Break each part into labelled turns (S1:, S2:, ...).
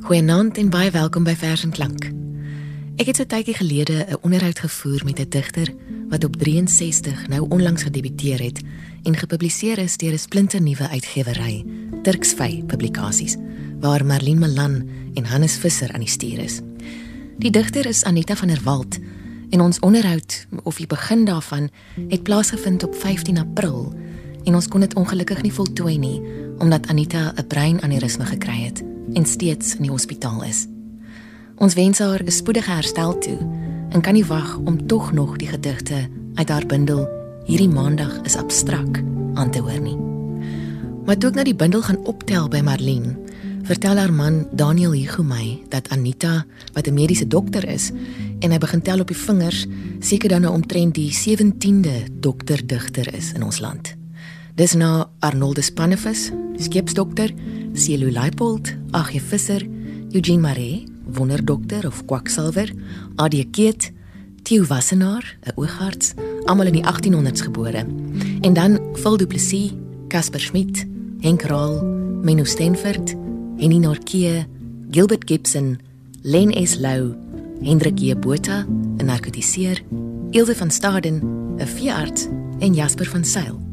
S1: Goeienaand en baie welkom by Vers en Klank. Ek het so tydjie gelede 'n onderhoud gevoer met 'n digter wat op 63 nou onlangs gedebuteer het en gepubliseer is deur 'n splinternuwe uitgewery, Turksvy Publikasies, waar Marlene Malan en Hannes Visser aan die stuur is. Die digter is Anita van der Walt en ons onderhoud of die begin daarvan het plaasgevind op 15 April en ons kon dit ongelukkig nie voltooi nie omdat Anita 'n breinaneurysme gekry het en steeds in die hospitaal is. Ons wens haar 'n spoedige herstel toe en kan nie wag om tog nog die gedigte uit haar bundel hierdie maandag is abstrak aan te hoor nie. Maar toe ek na die bundel gaan optel by Marlene, vertel haar man Daniel Hugo my dat Anita, wat 'n mediese dokter is, en hy begin tel op die vingers, seker dan nou omtrent die 17de dokterdigter is in ons land. Dis na Arnoldus Pannevis, skepsdokter, Celo Leipold, Agje Visser, Eugene Maree, wonderdokter of kwaksalver, AD Keet, Theo Wassenaar, 'n oogarts, almal in die 1800s gebore. En dan Phil Du Plessis, Casper Schmidt, Henk Raal, Menno Stenford, Henny Norkie, Gilbert Gibson, Len S Lou, Hendrik J Botha, 'n narkotiseer, Ilse van Staden, 'n veearts en Jasper van Sail.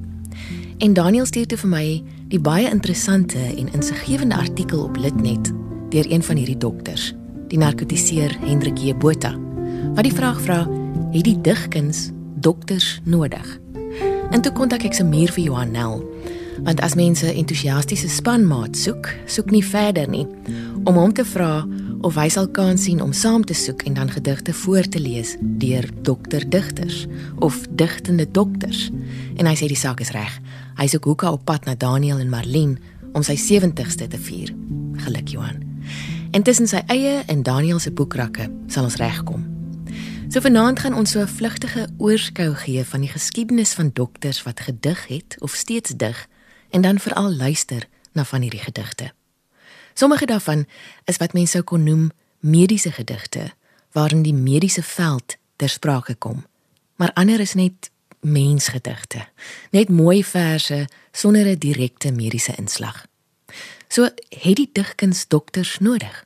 S1: En Daniel stuur toe vir my die baie interessante en insiggewende artikel op Litnet deur een van hierdie dokters die narkotiseer Hendrik J Botha. Wat die vraag vra, het die digkuns dokters nodig? En toe kontak ek se muur vir Johan Nel. Want as mense entoesiastiese spanmaat soek, soek nie verder nie om hom te vra of hy sal kans sien om saam te soek en dan gedigte voor te lees deur dokter digters of digtende dokters. En hy sê die saak is reg. Hy soek hoeka op pad na Daniel en Marlene om sy 70ste te vier. Geluk Johan. En tussen sy eie en Daniel se boekrakke sal ons regkom. So vanaand gaan ons so 'n vlugtige oorskou gee van die geskiedenis van dokters wat gedig het of steeds dig en dan veral luister na van hierdie gedigte. Sommige daarvan is wat mense sou kon noem mediese gedigte waarin die mediese veld ter sprake kom. Maar ander is net mensgedigte, net mooi verse sonder 'n direkte mediese inslag. So het die digkuns dokters nodig.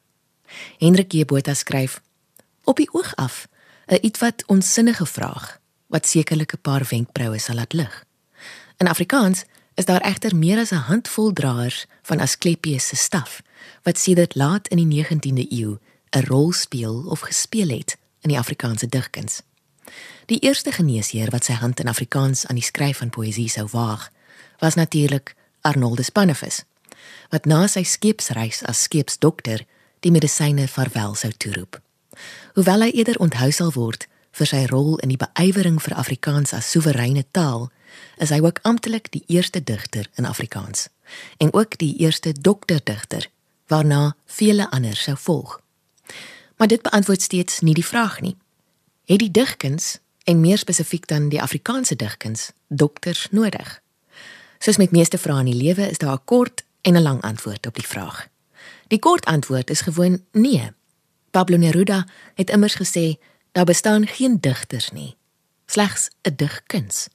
S1: Hendrik Jebota skryf: Op die oog af, 'n ietwat onsinnige vraag wat sekerlik 'n paar wenkbroue sal laat lig. In Afrikaans is daar egter meer as 'n handvol draers van Asklepios se staf wat sedert laat in die 19de eeu 'n rol speel of gespeel het in die Afrikaanse digkuns. Die eerste geneesheer wat sy hand in Afrikaans aan die skryf van poësie sou waag, was natuurlik Arnoldus Pannevis wat na sy skeepsreis as skeepsdokter die medisyne vaarwel sou toeroep. Hoewel hy eerder onthou sal word vir sy rol in die beywering vir Afrikaans as soewereine taal, is hy ook amptelik die eerste digter in Afrikaans en ook die eerste dokterdigter waarna vele ander sou volg. Maar dit beantwoord steeds nie die vraag nie. Het die digkuns en meer spesifiek dan die Afrikaanse digkuns dokters nodig? Soos met meeste vrae in die lewe is daar 'n kort en 'n lang antwoord op die vraag. Die kort antwoord is gewoon nee. Pablo Neruda het immers gesê daar bestaan geen digters nie, slegs 'n digkuns.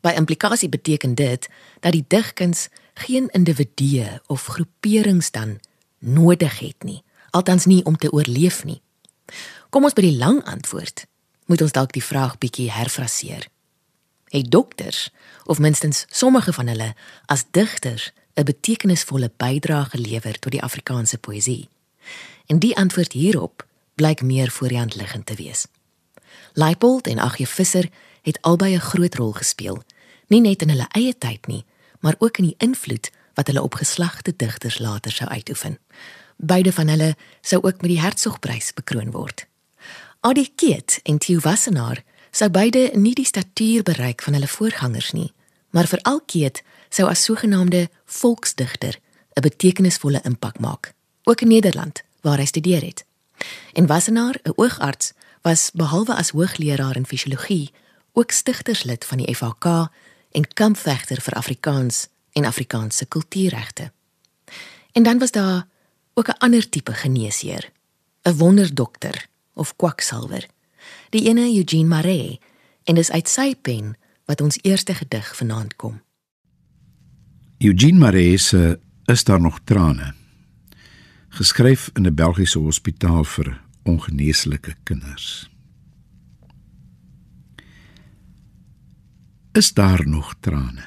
S1: By implikasie beteken dit dat die digkuns geen individue of groeperings dan nodig het nie, althans nie om te oorleef nie. Kom ons by die lang antwoord. Moet ons dalk die vraag bietjie herfraseer. Het dokters of minstens sommige van hulle as digters 'n betekenisvolle bydrae gelewer tot die Afrikaanse poësie? En die antwoord hierop blyk meer voor die hand liggend te wees. Leipold en Agje Visser het albei 'n groot rol gespeel, nie net in hulle eie tyd nie, maar ook in die invloed wat hulle op geslagte digters later sou uitoefen. Beide van hulle sou ook met die Hertzogprys bekroon word. Adi Keet en Theo Wassenaar sou beide nie die statuur bereik van hulle voorgangers nie, maar veral Keet sou as sogenaamde volksdigter 'n betekenisvolle impak maak, ook in Nederland waar hy studeer het. En Wassenaar, 'n oogarts, was behalwe as hoogleraar in fisiologie ook stigterslid van die FHK en kampvegter vir Afrikaans en Afrikaanse kultuurregte. En dan was daar ook 'n ander tipe geneesheer, 'n wonderdokter of kwaksalwer, die ene Eugene Maree, en dis uit sy pen wat ons eerste gedig vanaand kom.
S2: Eugene Maree se is daar nog trane. geskryf in 'n Belgiese hospitaal vir ongeneeslike kinders. Is daar nog trane?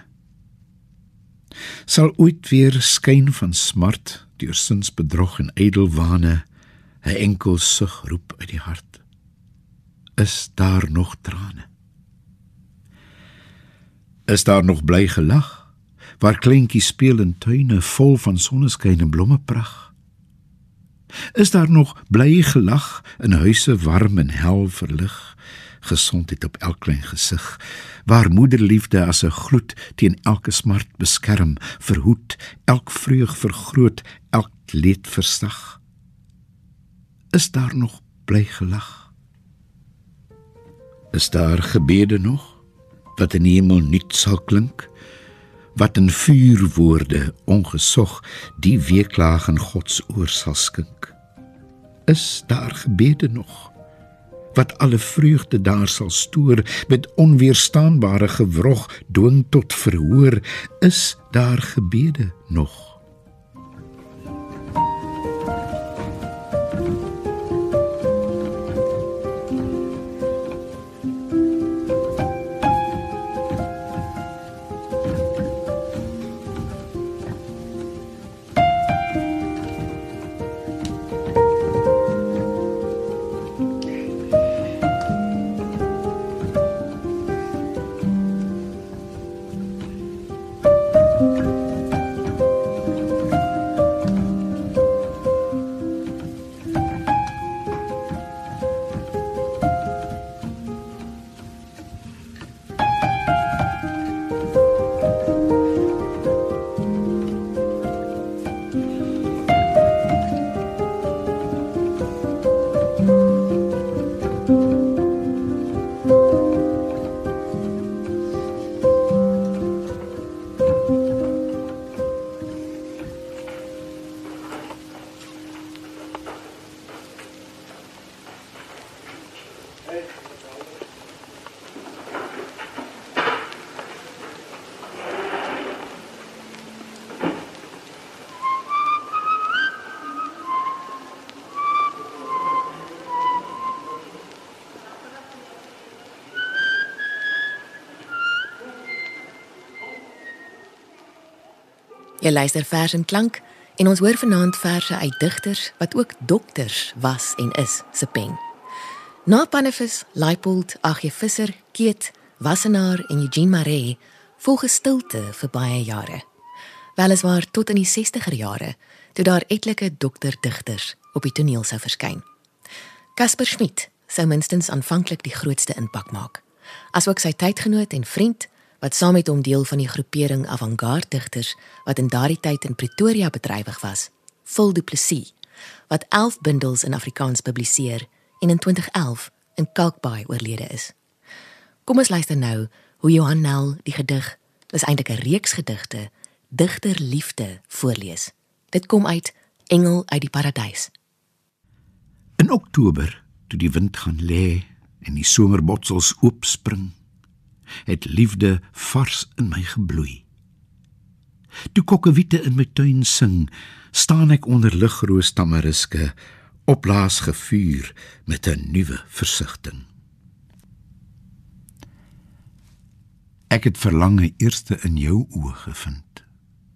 S2: Sal ooit weer skyn van smart deur sinsbedrog en ydelwane 'n enkel sug roep uit die hart? Is daar nog trane? Is daar nog bly gelag waar kleintjies speel in tuine vol van sonneskyn en blommepragt? Is daar nog bly gelag in huise warm en hel verlig, gesondheid op elk klein gesig, waar moederliefde as 'n gloed teen elke smart beskerm, verhoed, elk vreug vergroot, elk leed versag? Is daar nog bly gelag? Is daar gebede nog wat in die hemel nuut sal klink? wat in vuurwoorde ongesog die weeklaag in God se oor sal skink. Is daar gebede nog wat alle vreugde daar sal stoor met onweerstaanbare gewrog dwing tot verhoor is daar gebede nog
S1: Jy luister vers en klank en ons hoor vanaand verse uit digters wat ook dokters was en is se pen. Na Panefis, Leipold, Agje Visser, Keet, Wassenaar en Eugene Maree volg stilte vir baie jare. Weliswaar tot in die 60er jare toe daar etlike dokterdigters op die toneel sou verskyn. Casper Schmidt sou minstens aanvanklik die grootste impak maak, asook sy tydgenoot en vriend wat saam met hom deel van die groepering avant-garde digters wat in daardie tyd in Pretoria bedrywig was, Phil Du Plessis, wat 11 bundels in Afrikaans publiseer en in 2011 in Kalkbaai oorlede is. Kom ons luister nou hoe Johan Nel die gedig, dis eintlik 'n reeks gedigte, Digter Liefde voorlees. Dit kom uit Engel uit die Paradys.
S2: In Oktober, toe die wind gaan lê en die somerbotsels oopspring, het liefde vars in my gebloei. Toe kokkewiete in my tuin sing, staan ek onder ligroos tamariske, oplaas gevuur met 'n nuwe versigtiging. Ek het verlange eerste in jou oë gevind,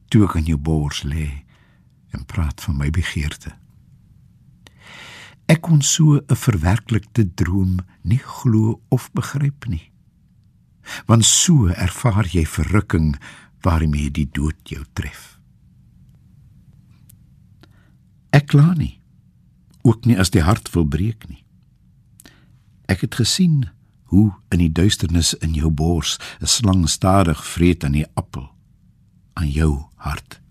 S2: toe ek aan jou bors lê en praat van my begeerte. Ek kon so 'n verwerklikte droom nie glo of begryp nie want so ervaar jy verrukking waarmee die dood jou tref. Ek kla nie, ook nie as die hart wil breek nie. Ek het gesien hoe in die duisternis in jou bors 'n slang stadig vreet aan die appel aan jou hart.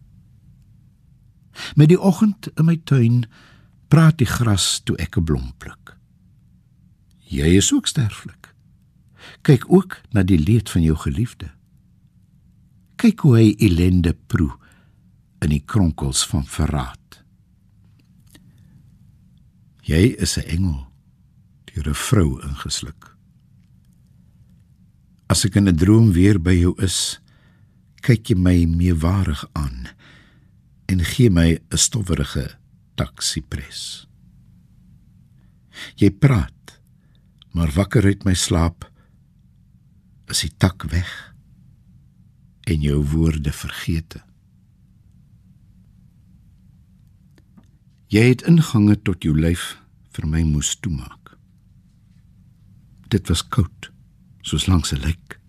S2: Met die oggend in my tuin praat die gras toe ek 'n blom pluk. Jy is ook sterflik kyk ook na die leed van jou geliefde. Kyk hoe hy ellende proe in die kronkels van verraad. Jy is 'n engel deur 'n vrou ingesluk. As ek in 'n droom weer by jou is, kyk jy my meewarig aan en gee my 'n stowwerige taksipres. Jy praat, maar wakker uit my slaap is die tak weg en jou woorde vergete. Jy het ingange tot jou lyf vir my moes toemaak. Dit was koud, soos langs 'n lijk.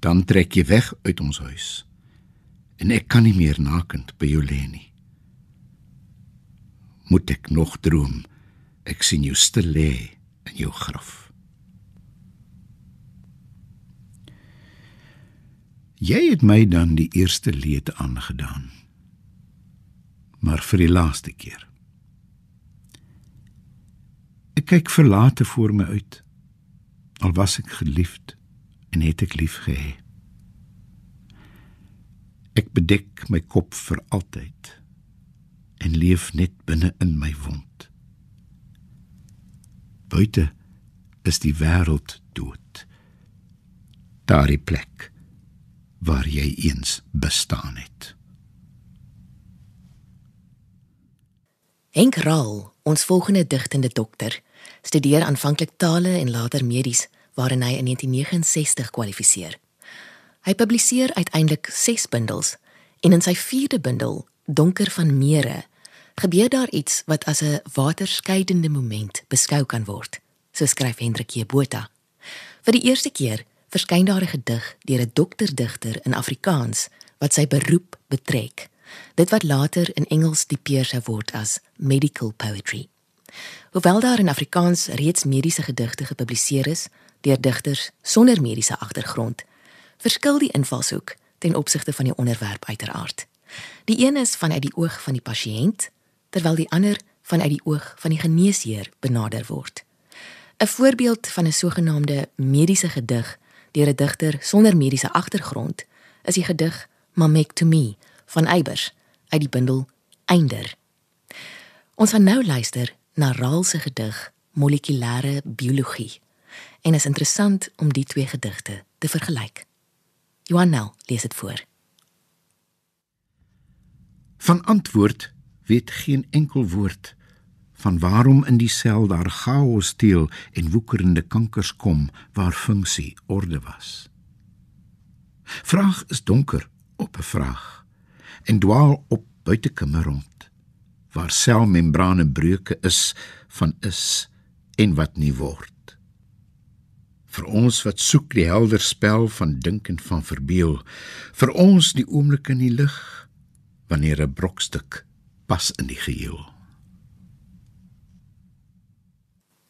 S2: Dan trek jy weg uit ons huis en ek kan nie meer nakend by jou lê nie. Moet ek nog droom? Ek sien jou stil lê in jou graf. Jy het my dan die eerste leed aangedaan. Maar vir die laaste keer. Ek kyk verlate voor my uit. Al was ek geliefd en het ek lief gehê. Ek bedek my kop vir altyd en leef net binne in my wond. Buite is die wêreld dood. Daardie plek waar jy eens bestaan het.
S1: Henk Raal, ons volgende digtende dokter, studeer aanvanklik tale en later medies waarin hy in 1969 kwalifiseer. Hy publiseer uiteindelik 6 bundels en in sy 4de bundel, Donker van Mere, gebeur daar iets wat as 'n waterskeidende moment beskou kan word, so skryf Hendrik J. Botha. Vir die eerste keer verskyn daar 'n gedig deur 'n dokterdigter in Afrikaans wat sy beroep betrek. Dit wat later in Engels tipeer sou word as medical poetry. Hoewel daar in Afrikaans reeds mediese gedigte gepubliseer is deur digters sonder mediese agtergrond, verskil die invalshoek ten opsigte van die onderwerp uiteraard. Die een is vanuit die oog van die pasiënt, terwyl die ander vanuit die oog van die geneesheer benader word. 'n Voorbeeld van 'n sogenaamde mediese gedig deur 'n digter sonder mediese agtergrond is die gedig Mamek to Me van Eybers uit die bundel Einder. Ons gaan nou luister na Raal se gedig Molekulêre biologie. En is interessant om die twee gedigte te vergelyk. Johan Nel lees dit voor.
S2: Van antwoord weet geen enkel woord van waarom in die sel daar chaos steel en woekerende kankers kom waar funksie orde was. Vraag is donker op 'n vraag en dwaal op buitekamer rond waar selmembrane breuke is van is en wat nie word. Vir ons wat soek die helder spel van dink en van verbeel, vir ons die oomblik in die lig wanneer 'n brokstuk pas in die geheel.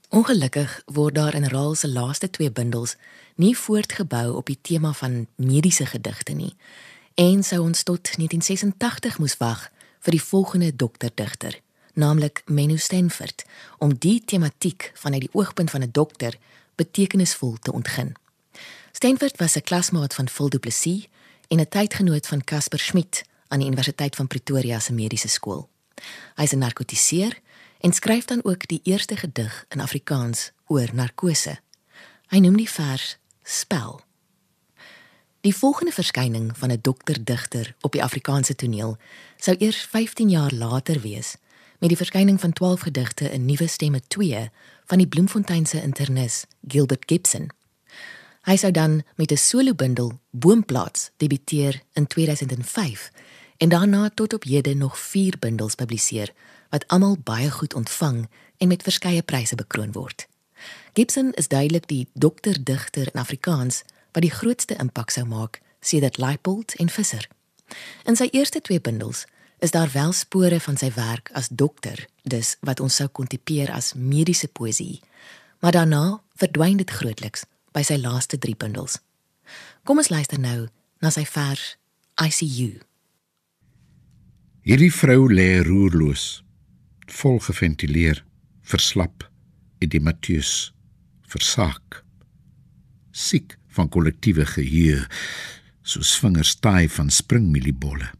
S1: Ongelukkig word daar in Raal se laaste twee bundels nie voortgebou op die tema van mediese gedigte nie en sou ons tot 1986 moes wag vir die volgende dokterdigter, naamlik Menno Stenford, om die tematiek vanuit die oogpunt van 'n dokter betekenisvol te ontgin. Stenford was 'n klasmaat van Phil Du Plessis en 'n tydgenoot van Casper Schmidt aan die Universiteit van Pretoria se mediese skool. Hy is 'n narkotiseer en skryf dan ook die eerste gedig in Afrikaans oor narkose. Hy noem die vers Spel. Die volgende verskyning van 'n dokterdigter op die Afrikaanse toneel sou eers 15 jaar later wees met die verskyning van 12 gedigte in Nuwe Stemme 2 van die Bloemfonteinse internis Gilbert Gibson. Hy sou dan met 'n solo-bundel Boomplaats debuteer in 2005 en daarna tot op hede nog 4 bundels publiseer wat almal baie goed ontvang en met verskeie pryse bekroon word. Gibson is duidelik die dokterdigter in Afrikaans wat die grootste impak sou maak sedert Leipold en Visser. In sy eerste twee bundels is daar wel spore van sy werk as dokter, dus wat ons sou kontipeer as mediese poësie. Maar daarna verdwyn dit grootliks by sy laaste drie bundels. Kom ons luister nou na sy vers ICU.
S2: Hierdie vrou lê roerloos vol geventileer, verslap, edemateus, versaak. Siek van kollektiewe geheue, soos vingers taai van springmieliebolle,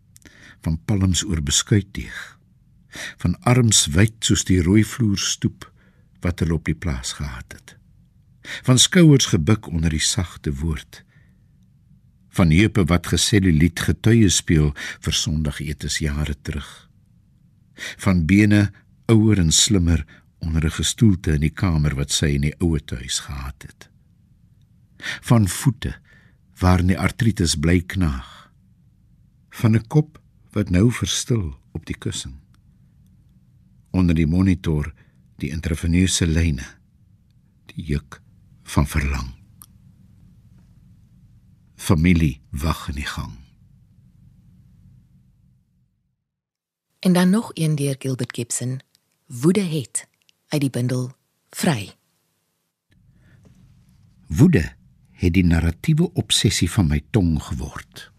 S2: van palms oor beskuitdeeg, van arms wyd soos die rooi vloer stoep wat hulle op die plaas gehad het. Van skouers gebuk onder die sagte woord van heupe wat geselluliet getuie speel vir sondagetes jare terug van bene ouer en slimmer onder 'n gestoelte in die kamer wat sy in die ouer huis gehad het. Van voete waar die artritis bly knaag. Van 'n kop wat nou verstil op die kussing. Onder die monitor die intraveneuse lyne. Die juk van verlang. Familie wag in die gang.
S1: En dan nog een deur Gilbert Gibson, Woede het uit die bundel Vry.
S2: Woede het die narratiewe obsessie van my tong geword.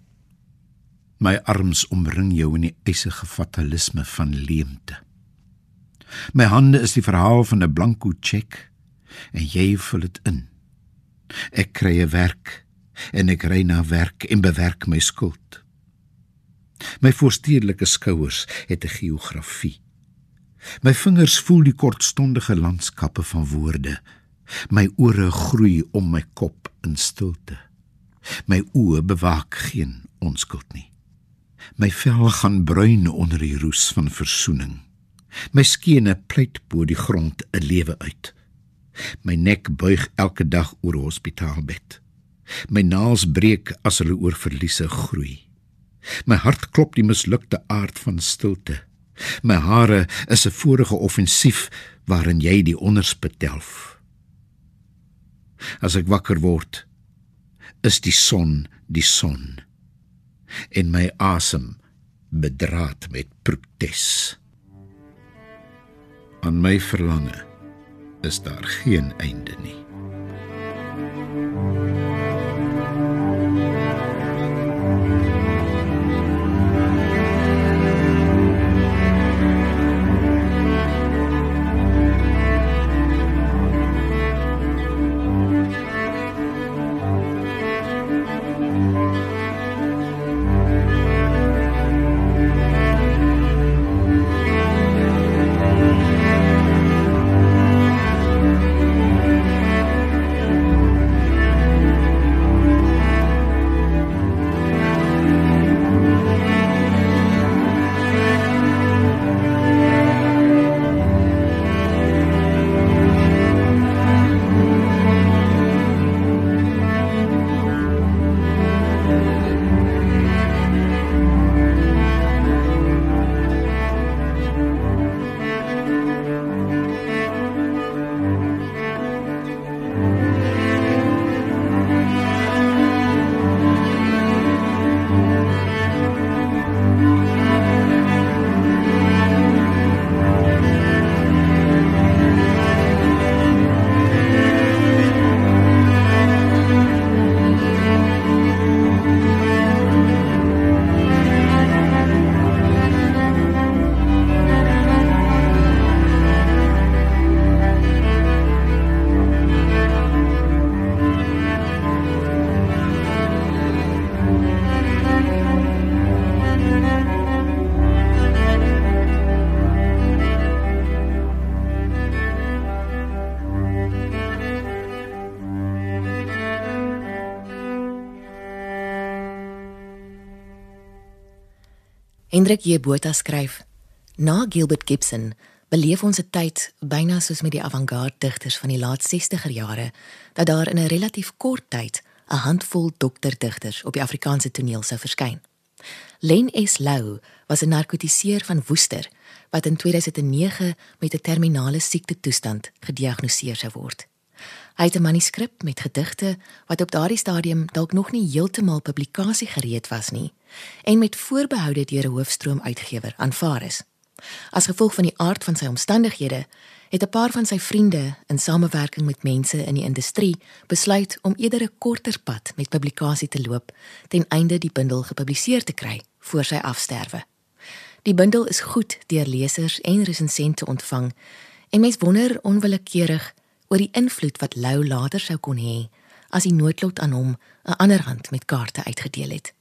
S2: My arms omring jou in die eisige fatalisme van leemte. My hande is die verhaal van 'n blanko cheque en jy vul dit in. Ek kry 'n werk en ek ry na werk en bewerk my skuld. My voorstedelike skouers het 'n geografie. My vingers voel die kortstondige landskappe van woorde. My ore groei om my kop in stilte. My oë bewaak geen onskuld nie. My vel gaan bruin onder die roes van versoening. My skene pleit bo die grond 'n lewe uit. My nek buig elke dag oor hospitaalbed. My naels breek as hulle oor verliese groei. My hart klop die mislukte aard van stilte. My hare is 'n vorige offensief waarin jy die onderspit delf. As ek wakker word, is die son die son en my asem bedraad met protes. Aan my verlange is daar geen einde nie.
S1: Hendrik J. Botha skryf: Na Gilbert Gibson beleef ons 'n tyd byna soos met die avant-garde digters van die laat 60er jare dat daar in 'n relatief kort tyd 'n handvol dokterdigters op die Afrikaanse toneel sou verskyn. Len S. Lou was 'n narkotiseer van Woester wat in 2009 met 'n terminale siekte toestand gediagnoseer sou word. Hy het 'n manuskrip met gedigte wat op daardie stadium dalk nog nie heeltemal publikasie gereed was nie en met voorbehoude deur 'n hoofstroom uitgewer aanvaar is. As gevolg van die aard van sy omstandighede, het 'n paar van sy vriende in samewerking met mense in die industrie besluit om eerder 'n korter pad met publikasie te loop ten einde die bundel gepubliseer te kry voor sy afsterwe. Die bundel is goed deur lesers en resensente ontvang en mens wonder onwillekeurig oor die invloed wat Lou later sou kon hê as die noodlot aan hom 'n ander hand met kaarte uitgedeel het.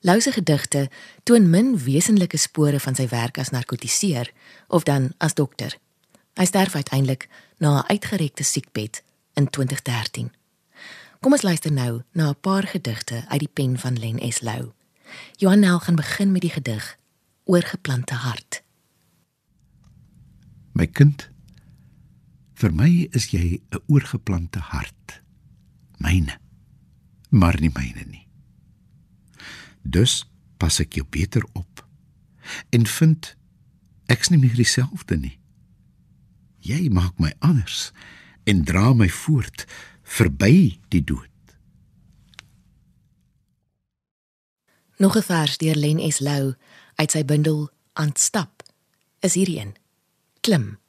S1: Lou se gedigte toon min wesenlike spore van sy werk as narkotiseer of dan as dokter. Hy sterf uiteindelik na 'n uitgerekte siekbed in 2013. Kom ons luister nou na 'n paar gedigte uit die pen van Len S. Lou. Johan Nel gaan begin met die gedig Oorgeplante hart.
S2: My kind, vir my is jy 'n oorgeplante hart. Myne, maar nie myne nie. Dus pas ek jou beter op en vind ek's nie meer dieselfde nie. Jy maak my anders en dra my voort verby die dood.
S1: Nog 'n vers deur Len S. Lou uit sy bundel Aanstap is hierdie een. Klim.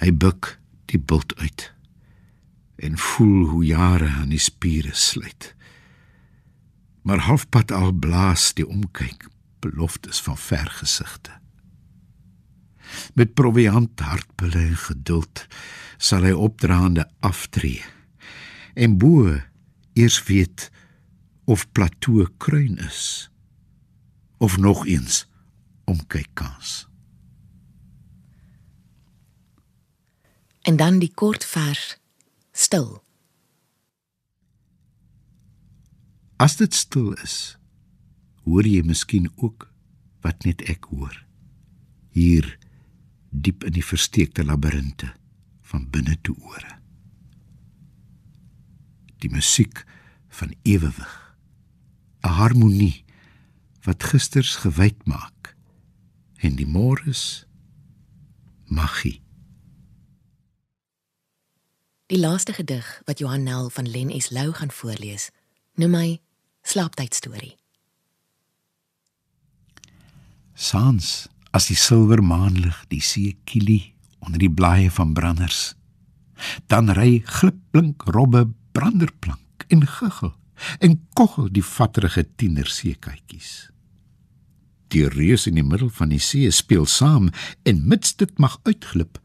S2: Hy buig die bult uit en voel hoe jare aan die spiere sluit. Maar halfpad al blaas die omkyk beloftes van vergesigte. Met proviant hartbulle en geduld sal hy opdraande aftree en bo eers weet of plateau kruin is of nog eens omkyk kans.
S1: En dan die kort vers stil.
S2: As dit stil is, hoor jy miskien ook wat net ek hoor. Hier diep in die versteekte labirinte van binne toe ore. Die musiek van ewewig. 'n Harmonie wat gisters gewyd maak en die môres magie.
S1: Die laaste gedig wat Johan Nel van Len S. Lou gaan voorlees, noem hy Slaaptyd storie.
S2: Sans as die silwer maanlig die see kielie onder die blaaie van branders. Dan ry glipblink robbe branderplank en guggel en koggel die vatterige tiener seekatjies. Die reus in die middel van die see speel saam en mits dit mag uitglip,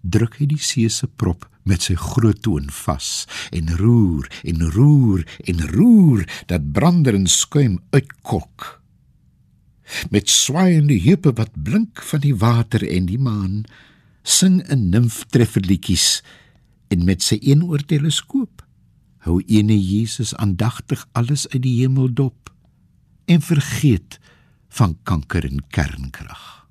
S2: druk hy die see se prop met sy groot toon vas en roer en roer en roer dat brander en skuim uitkok. Met swaaiende heupe wat blink van die water en die maan sing 'n nimf trefferliedjies en met sy eenoor teleskoop hou ene Jesus aandagtig alles uit die hemel dop en vergeet van kanker en kernkrag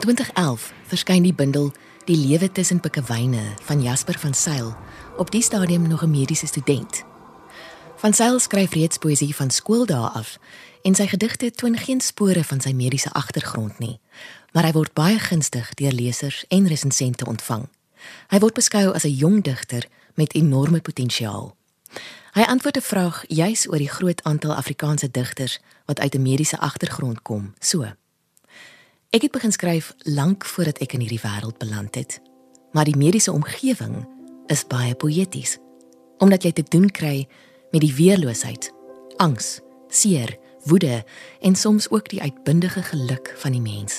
S1: In 2011 verskyn die bundel Die lewe tussen pikkewyne van Jasper van Sail, op die stadium nog 'n mediese student. Van Sail skryf reeds poësie van skooldae af en sy gedigte toon geen spore van sy mediese agtergrond nie, maar hy word baie gunstig deur lesers en resensente ontvang. Hy word beskou as 'n jong digter met enorme potensiaal. Hy antwoord 'n vraag juis oor die groot aantal Afrikaanse digters wat uit 'n mediese agtergrond kom, so: Ek het begin skryf lank voordat ek in hierdie wêreld beland het. Maar die mediese omgewing is baie poëties. Omdat jy te doen kry met die weerloosheid, angs, seer, woede en soms ook die uitbundige geluk van die mens.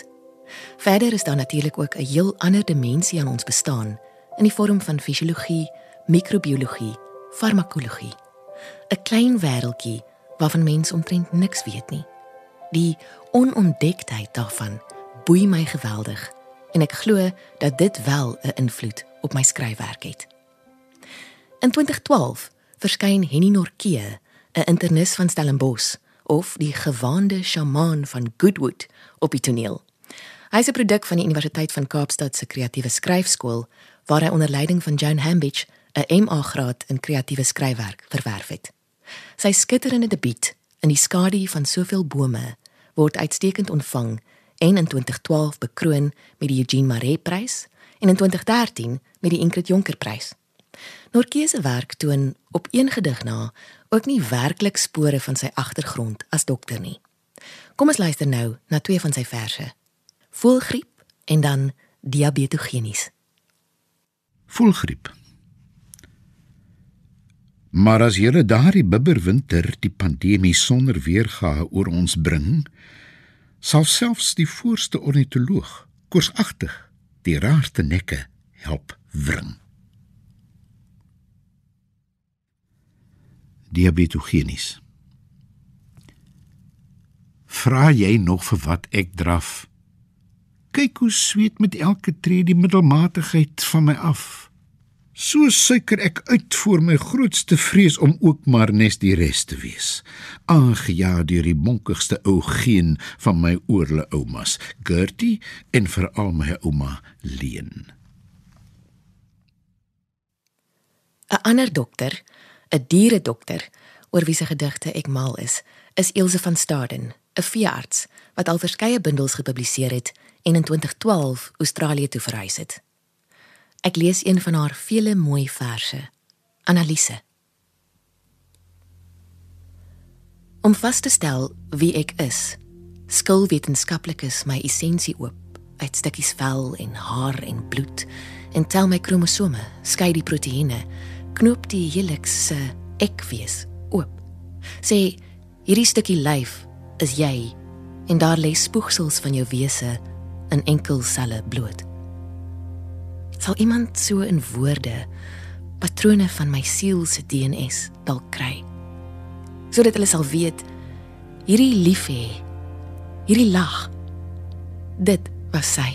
S1: Verder is daar natuurlik ook 'n heel ander dimensie aan ons bestaan in die vorm van fisiologie, microbiologie, farmakologie. 'n Klein wêreltjie waarvan mens omtrent niks weet nie. Die onontdektheid daarvan boei my geweldig en ek glo dat dit wel 'n invloed op my skryfwerk het. In 2012 verskyn Henny Norkee, 'n internis van Stellenbosch of die gewaande sjamaan van Goodwood op die toneel. Hy is 'n produk van die Universiteit van Kaapstad se kreatiewe skryfskool waar hy onder leiding van Joan Hambidge 'n MA graad in kreatiewe skryfwerk verwerf het. Sy skitterende debuut in die skadu van soveel bome word uitstekend ontvang en in 2012 bekroon met die Eugene Maree Prys en in 2013 met die Ingrid Jonker Prys. Norkie se werk toon op een gedig na ook nie werklik spore van sy agtergrond as dokter nie. Kom ons luister nou na twee van sy verse. Voelgriep en dan diabetogenies.
S2: Voelgriep. Maar as julle daardie bibberwinter die pandemie sonder weergawe oor ons bring, sal selfs die voorste ornitoloog koorsagtig die raarste nekke help wring. Diabetogenies. Vra jy nog vir wat ek draf? Kyk hoe sweet met elke tree die middelmatigheid van my af. So suiker ek uit voor my grootste vrees om ook maar nes die res te wees. Aangejaag deur die bonkigste ou geen van my oorle oumas, Gertie en veral my ouma Leen.
S1: 'n Ander dokter, 'n dieredokter, oor wie se gedigte ek mal is, is Ilse van Staden, 'n veearts wat al verskeie bundels gepubliseer het en in 2012 Australië toe verhuis het. Ek lees een van haar vele mooi verse. Analise. Om vas te stel wie ek is, skil wetenskaplikes my essensie oop uit stukkies vel en haar en bloed en tel my kromosome, skei die proteïene, knoop die helix se ek wees oop. Sê hierdie stukkie lyf is jy en daar lê spoegsels van jou wese in enkel selle bloot sal iemand so in woorde patrone van my siel se DNS dalk kry. Sodat hulle sal weet hierdie lief hê hierdie lag dit was sy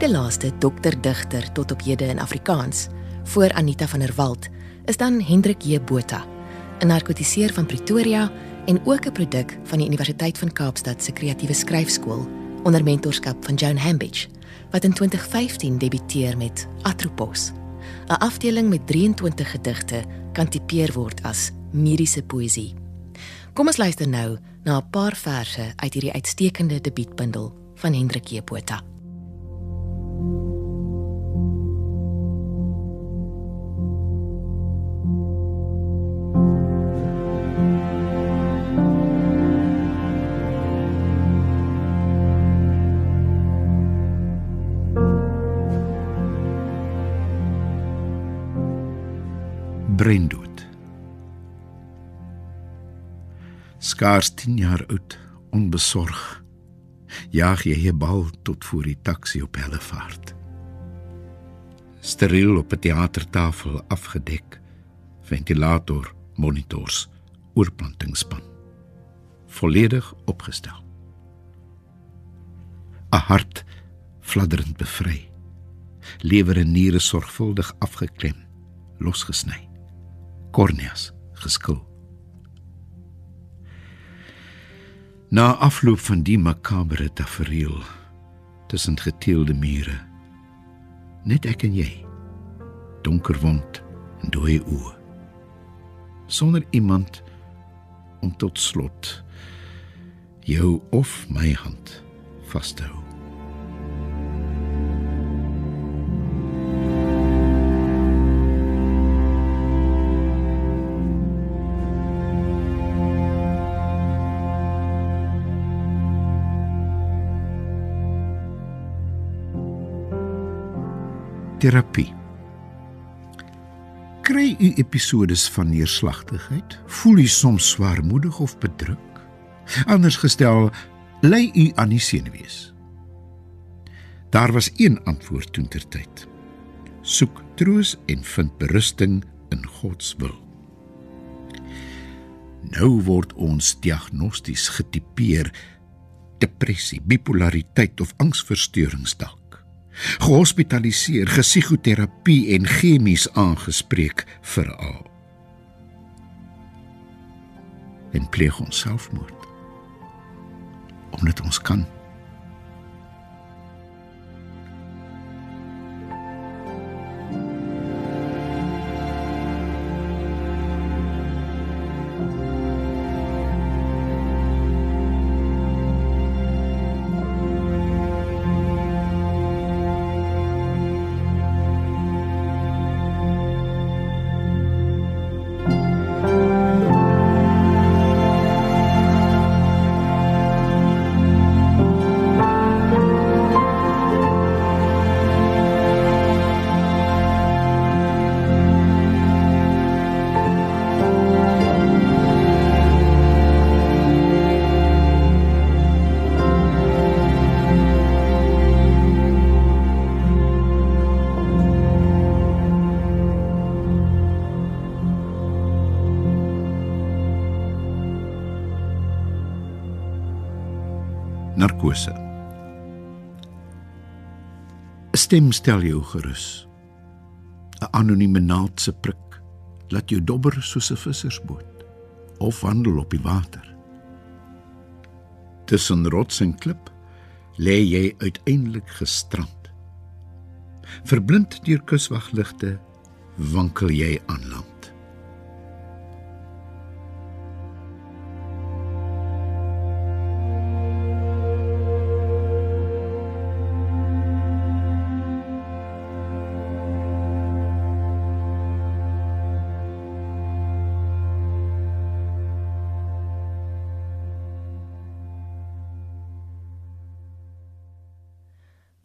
S1: tweede laaste dokterdigter tot op hede in Afrikaans, voor Anita van der Walt, is dan Hendrik J Botha, 'n narkotiseer van Pretoria en ook 'n produk van die Universiteit van Kaapstad se kreatiewe skryfskool onder mentorskap van Joan Hambidge, wat in 2015 debuteer met Atropos, 'n afdeling met 23 gedigte kan tipeer word as mediese poësie. Kom ons luister nou na 'n paar verse uit hierdie uitstekende debuutbundel van Hendrik J Botha.
S2: Breindood. Skaars 10 jaar oud, onbesorg, jaag jy 'n bal tot voor die taxi op Hellevaart. Steriel op 'n teatertafel afgedek, ventilator, monitors, oorplantingspan. Volledig opgestel. 'n Hart fladderend bevry. Lewer en niere sorgvuldig afgeklem, losgesny korneas geskil. Na afloop van die makabere tafereel tussen geteelde mure net ek en jy donker wond en dooie oë sonder iemand om tot slot jou of my hand vas te hou terapie. Kry u episodes van neerslagtigheid? Voel u soms swaarmoedig of bedruk? Anders gestel, ly u aan die senuwees. Daar was een antwoord toe ter tyd. Soek troos en vind berusting in God se wil. Nou word ons diagnosties getipeer depressie, bipolariteit of angsversteuringsdalk gehospitaliseer, gesigoterapie en chemies aangespreek veral. En pleeg ons selfmoord. Omdat ons kan. Stem stel jou gerus. 'n Anonieme naald se prik laat jou dobber soos 'n vissersboot of wandel op die water. Tussen rots en klip lê jy uiteindelik gestrand. Verblind deur kuswagligte wankel jy aan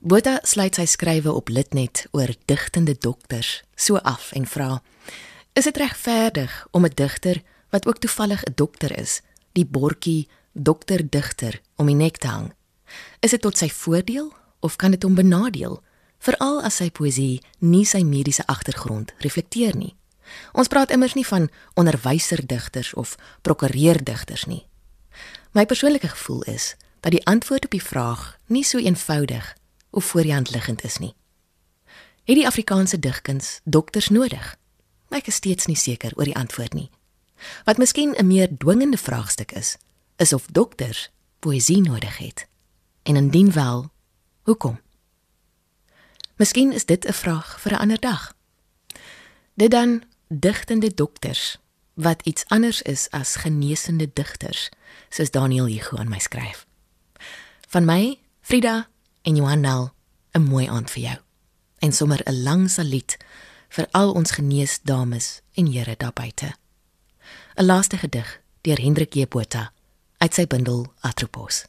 S1: Botha sluit sy skrywe op Litnet oor digtende dokters so af en vra: Is dit regverdig om 'n digter wat ook toevallig 'n dokter is, die bordjie dokter digter om die nek te hang? Is dit tot sy voordeel of kan dit hom benadeel, veral as sy poësie nie sy mediese agtergrond reflekteer nie? Ons praat immers nie van onderwyserdigters of prokureurdigters nie. My persoonlike gevoel is dat die antwoord op die vraag nie so eenvoudig of voor die hand liggend is nie. Het die Afrikaanse digkuns dokters nodig? Ek is steeds nie seker oor die antwoord nie. Wat miskien 'n meer dwingende vraagstuk is, is of dokters poësie nodig het. En indien wel, hoekom? Miskien is dit 'n vraag vir 'n ander dag. Dit dan digtende dokters wat iets anders is as genesende digters, soos Daniel Hugo aan my skryf. Van my, Frida en Johan Nel, 'n mooi aand vir jou. En sommer 'n lang saluut vir al ons genees dames en here daar buite. 'n Laaste gedig deur Hendrik J. Botha uit sy bundel Atropos.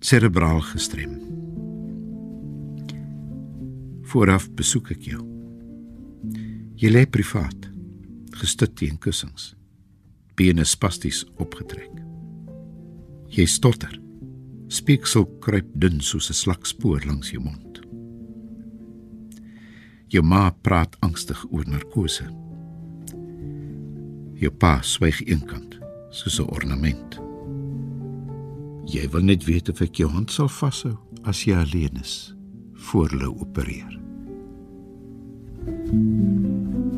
S2: Cerebraal gestrem. Vooraf besoek ek jou. Jy lê privaat, gestut teen kussings, bene spasties opgetrek. Jy stotter. Spieksel kruip dun soos 'n slakspoor langs jou mond. Jou ma praat angstig oor narkose. Jou pa swyg eenkant, soos 'n ornament. Jy wil net weet of ek jou hand sal vashou as jy alleen is voor hulle opereer. Thank you.